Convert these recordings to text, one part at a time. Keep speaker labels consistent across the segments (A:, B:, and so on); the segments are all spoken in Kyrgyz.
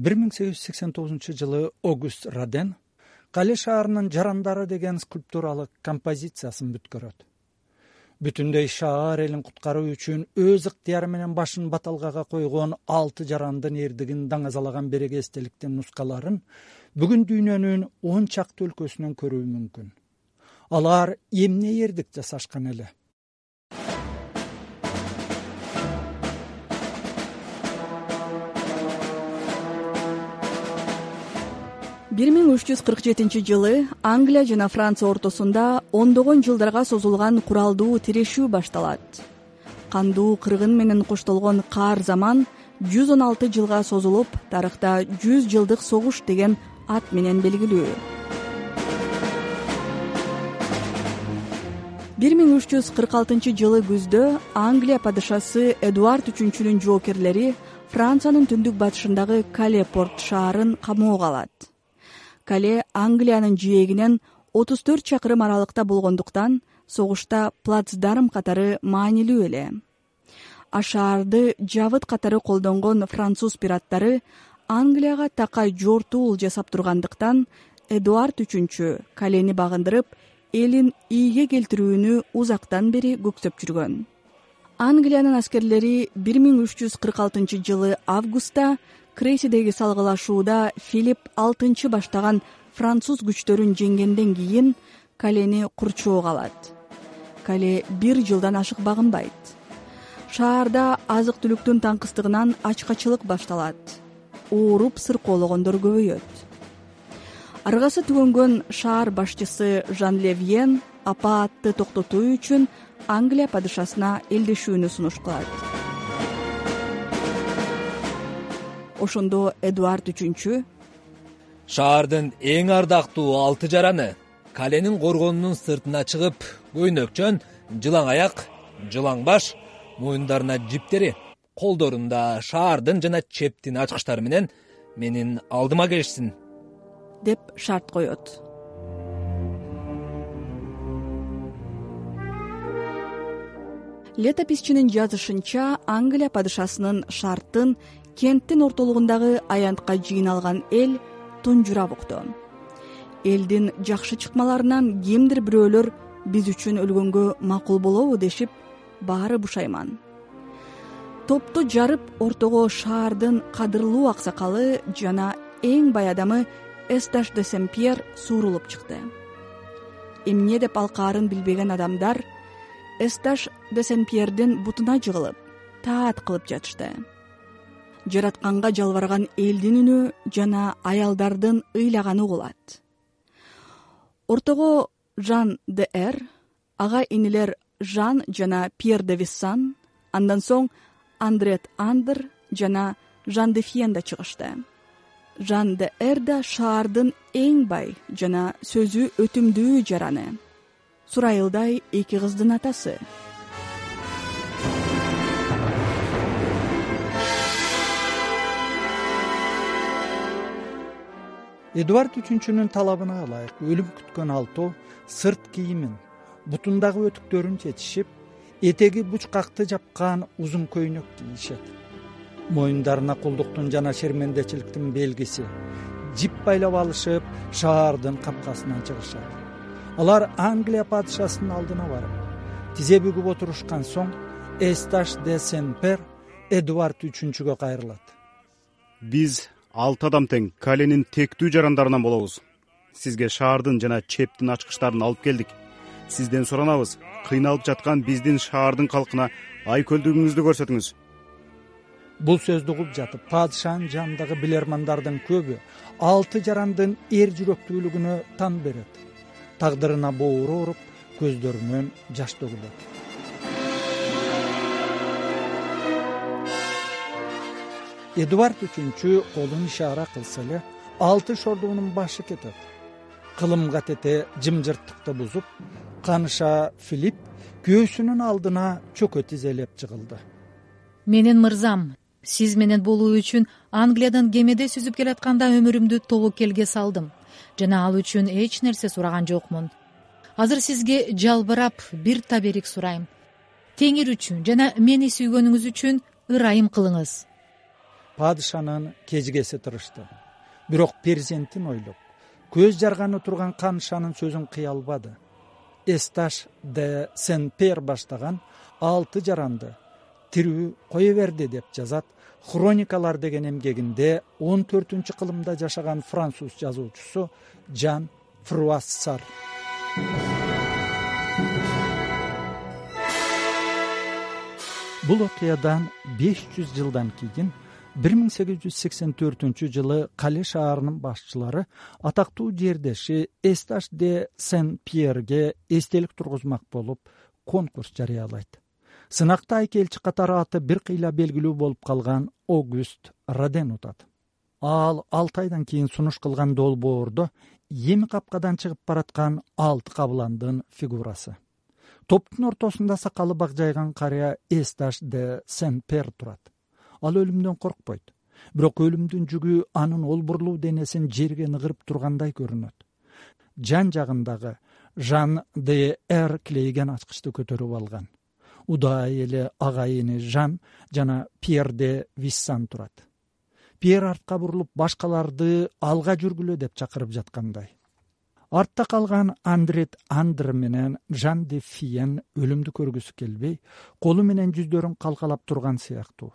A: бир миң сегиз жүз сексен тогузунчу жылы огуст раден кале шаарынын жарандары деген скульптуралык композициясын бүткөрөт. Бүтүндөй шаар элин куткаруу үчүн өз ыктыяры менен башын баталгага койгон алты жарандын эрдигин даңазалаган береги эстеликтин нускаларын бүгүн дүйнөнүн он чакты өлкөсүнөн көрүү мүмкүн. Алар эмне эрдик жасашкан эле
B: бир миң үч жүз кырк жетинчи жылы англия жана франция ортосунда ондогон жылдарга созулган куралдуу тирешүү башталат. Кандуу кыргын менен коштолгон каар заман жүз он алты жылга созулуп тарыхта жүз жылдык согуш деген ат менен белгилүү. бир миң үч жүз кырк алтынчы жылы күздө англия падышасы эдуард үчүнчүнүн жоокерлери франциянын түндүк батышындагы кале порт шаарын камоого алат кале англиянын жээгинен отуз төрт чакырым аралыкта болгондуктан согушта плацдарм катары маанилүү эле. А шаарды жабыт катары колдонгон француз пираттары англияга такай жортуул жасап тургандыктан эдуард үчүнчү калени багындырып элин ийге келтирүүнү узактан бери көксөп жүргөн англиянын аскерлери бир миң үч жүз кырк алтынчы жылы августта крейсидеги салгылашууда филипп алтынчы баштаган француз күчтөрүн жеңгенден кийин калени курчоого алат. Кале бир жылдан ашык багынбайт. Шаарда азык түлүктүн таңкыстыгынан ачкачылык башталат. Ооруп сыркоологондор көбөйөт аргасы түгөнгөн шаар башчысы жан левьен апаатты токтотуу үчүн англия падышасына элдешүүнү сунуш кылат ошондо эдуард үчүнчү.
C: Шаардын эң ардактуу алты жараны каленин коргонунун сыртына чыгып көйнөкчөн жылаң аяк жылаң баш моюндарына жиптери колдорунда шаардын жана чептин ачкычтары менен менин алдыма келишсин
B: деп шарт коет. Летописчинин жазышынча англия падышасынын шартын кенттин ортолугундагы аянтка жыйналган эл тунжурап укту элдин жакшы чыкмаларынан кимдир бирөөлөр биз үчүн өлгөнгө макул болобу дешип баары бушайман. Топту жарып ортого шаардын кадырлуу аксакалы жана эң бай адамы эсташ де сен пьер суурулуп чыкты. Эмне деп алкаарын билбеген адамдар эсташ де сен пьердин бутуна жыгылып таат кылып жатышты. Жаратканга жалбыраган элдин үнү жана аялдардын ыйлаганы угулат ортого жан де эр ага инилер жан жана пьер де виссан андан соң андрет андр жана жан де фиен да чыгышты жан де эр да шаардын эң бай жана сөзү өтүмдүү жараны. Сурайылдай эки кыздын атасы.
A: Эдуард үчүнчүнүн талабына ылайык өлүм күткөн алтоо сырт кийимин бутундагы өтүктөрүн чечишип этеги бучкакты жапкан узун көйнөк кийишет моюндарына кулдуктун жана шермендечиликтин белгиси. Жип байлап алышып шаардын капкасынан чыгышат. Алар англия падышасынын алдына барып тизе бүгүп отурушкан соң эсташ де сен пер эдуард үчүнчүгө кайрылат.
D: Биз алты адам тең каленин тектүү жарандарынан болобуз. Сизге шаардын жана чептин ачкычтарын алып келдик. Сизден суранабыз кыйналып жаткан биздин шаардын калкына айкөлдүгүңүздү көрсөтүңүз
A: бул сөздү угуп жатып падышанын жанындагы билермандардын көбү алты жарандын эр жүрөктүүлүгүнө тан берет. Тагдырына боору ооруп көздөрүнөн жаш төгүлөт. Эдуард үчүнчү колун ишаара кылса эле алты шордуунун башы кетет. Кылым катете жымжырттыкты бузуп каныша филипп күйөөсүнүн алдына чөкө тизелеп жыгылды
E: менин мырзам сиз менен болуу үчүн англиядан кемеде сүзүп келатканда өмүрүмдү тобокелге салдым. Жана ал үчүн эч нерсе сураган жокмун. Азыр сизге жалбырап бир таберик сурайм. Теңир үчүн жана мени сүйгөнүңүз үчүн ырайым кылыңыз.
A: Падышанын кежигеси тырышты. Бирок перзентин ойлоп көз жарганы турган канышанын сөзүн кыя албады. Эсташ де сен пер баштаган алты жаранды тирүү кое берди деп жазат хроникалар деген эмгегинде он төртүнчү кылымда жашаган француз жазуучусу жан фруассар бул окуядан беш жүз жылдан кийин бир миң сегиз жүз сексен төртүнчү жылы кале шаарынын башчылары атактуу жердеши эсташ де сен пьерге эстелик тургузмак болуп конкурс жарыялайт сынакта айкелчи катары аты бир кыйла белгилүү болуп калган огуст роден утат. Ал алты айдан кийин сунуш кылган долбоордо эми капкадан чыгып бараткан алты кабыландын фигурасы. Топтун ортосунда сакалы бакжайган карыя эсташ де сен пер турат. Ал өлүмдөн коркпойт. Бирок өлүмдүн жүгү анын олбурлуу денесин жерге ныгырып тургандай көрүнөт. Жан жагындагы жан де эр клейген ачкычты көтөрүп алган удаай эле агайыны жан жана пьер де виссан турат. Пьер артка бурулуп башкаларды алга жүргүлө деп чакырып жаткандай. Артта калган андрет андр менен жан де фиен өлүмдү көргүсү келбей колу менен жүздөрүн калкалап турган сыяктуу.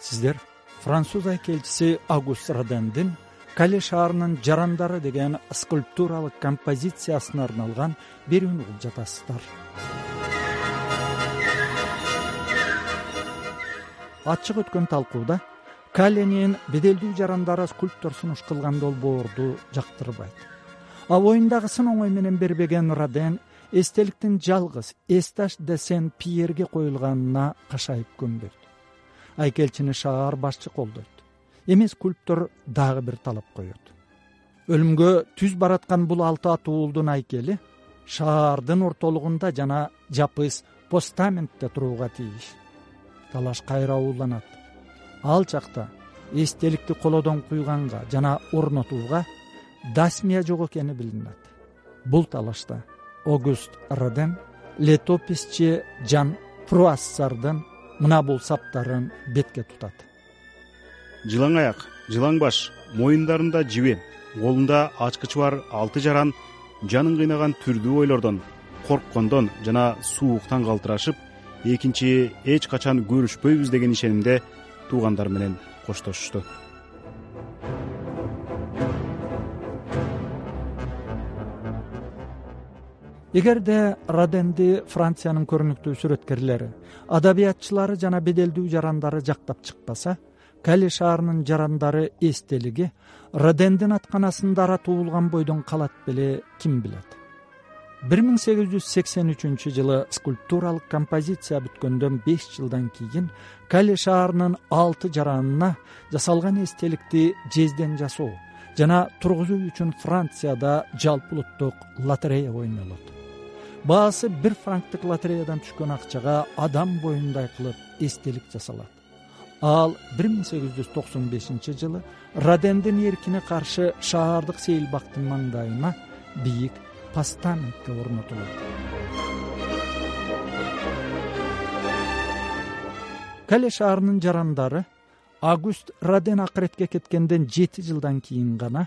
A: Сиздер француз айкелчиси агуст родендин кале шаарынын жарандары деген скульптуралык композициясына арналган берүүнү угуп жатасыздар. Ачык өткөн талкууда каленин беделдүү жарандары скульптор сунуш кылган долбоорду жактырбайт а боюндагысын оңой менен бербеген роден эстеликтин жалгыз эсташ де сен пьерге коюлганына кашайып көнбөйт айкелчини шаар башчы колдойт эми скульптор дагы бир талап коет. Өлүмгө түз бараткан бул алты ат уулдун айкели шаардын ортолугунда жана жапыс постаментте турууга тийиш. Талаш кайра ууланат. Ал чакта эстеликти колодон куйганга жана орнотууга дасмия жок экени билинет бул талашта огуст роден летописчи жан фруассардын мына бул саптарын бетке тутат
D: жылаң аяк жылаң баш моюндарында жибе колунда ачкычы бар алты жаран жанын кыйнаган түрдүү ойлордон корккондон жана сууктан калтырашып экинчи эч качан көрүшпөйбүз деген ишенимде туугандар менен коштошушту.
A: Эгерде роденди франциянын көрүнүктүү сүрөткерлери адабиятчылары жана беделдүү жарандары жактап чыкпаса кале шаарынын жарандары эстелиги родендин атканасында ара туулган бойдон калат беле ким билет? Бир миң сегиз жүз сексен үчүнчү жылы скульптуралык композиция бүткөндөн беш жылдан кийин кале шаарынын алты жаранына жасалган эстеликти жезден жасоо жана тургузуу үчүн францияда жалпы улуттук лотерея ойнолот баасы бир франктык лотереядан түшкөн акчага адам боюндай кылып эстелик жасалат ал бир миң сегиз жүз токсон бешинчи жылы родендин эркине каршы шаардык сейилбактын маңдайына бийик постаментке орнотулат. Кале шаарынын жарандары агуст роден акыретке кеткенден жети жылдан кийин гана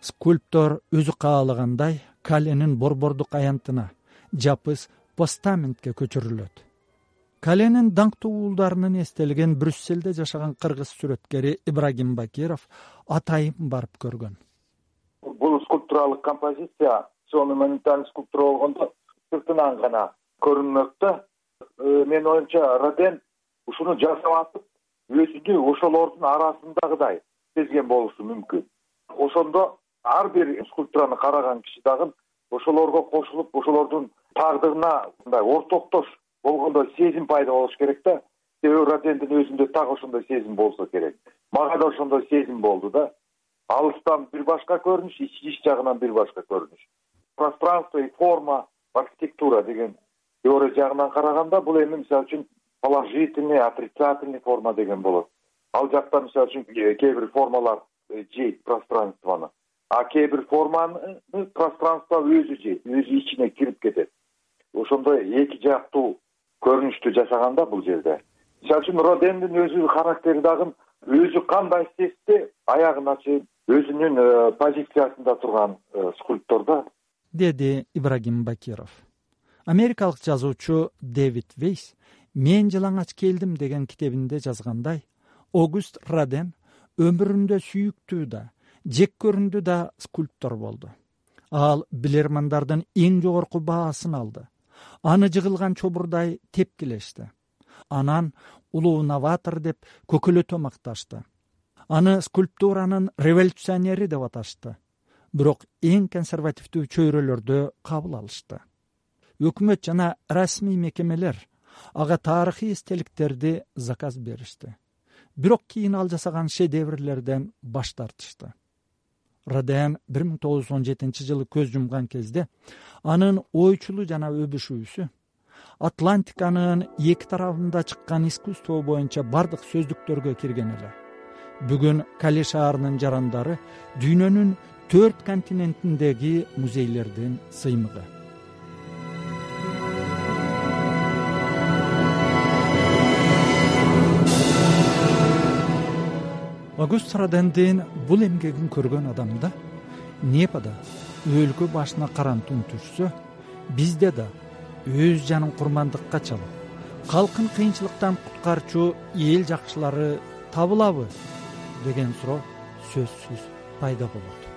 A: скульптор өзү каалагандай каленин борбордук аянтына жапыс постаментке көчүрүлөт каленин даңктуу уулдарынын эстелигин брюссельде жашаган кыргыз сүрөткери ибрагим бакиров атайын барып көргөн.
F: Бул скульптуралык композиция монументальный скульптура болгондо сыртынан гана көрүнмөк да э, менин оюмча роден ушуну жасап атып өзүнү ошолордун арасындагыдай сезген болушу мүмкүн. Ошондо ар бир скульптураны караган киши дагы ошолорго кошулуп ошолордун тагдырына мындай ортоктош болгондой сезим пайда болуш керек да. Себеби родендин өзүндө так ошондой сезим болсо керек. Мага да ошондой сезим болду да. Алыстан бир башка көрүнүш ич жагынан бир башка көрүнүш. Пространство и форма архитектура деген теория жагынан караганда бул эми мисалы үчүн положительный отрицательный форма деген болот. Ал жакта мисалы үчүн кээ бир формалар э, жейт пространствону а кээ бир форманы пространство өзү жейт өзү ичине кирип кетет. Ошондой эки жактуу көрүнүштү жасаган да бул жерде. Мисалы үчүн родендин өзү характери дагы өзү кандай истесе аягына чейин өзүнүн э, позициясында турган э, скульптор да.
A: Деди ибрагим бакиров. Америкалык жазуучу дэвид вейс мен жалаңач келдим деген китебинде жазгандай огуст раден өмүрүндө сүйүктүү да жек көрүндү да скульптор болду. Ал билермандардын эң жогорку баасын алды аны жыгылган чобурдай тепкилешти. Анан улуу новатор деп көкөлөтө макташты. Аны скульптуранын революционери деп аташты. Бирок эң консервативдүү чөйрөлөрдө кабыл алышты. Өкмөт жана расмий мекемелер ага тарыхый эстеликтерди заказ беришти. Бирок кийин ал жасаган шедеврлерден баш тартышты роден бир миң тогуз жүз он жетинчи жылы көз жумган кезде анын ойчулу жана өбүшүүсү атлантиканын эки тарабында чыккан искусство боюнча бардык сөздүктөргө кирген эле. Бүгүн кале шаарынын жарандары дүйнөнүн төрт континентиндеги музейлердин сыймыгы огуст родендин бул эмгегин көргөн адамда непада өлкө башына карантун түшсө бизде да өз жанын курмандыкка чалып калкын кыйынчылыктан куткарчу эл жакшылары табылабы деген суроо сөзсүз пайда болот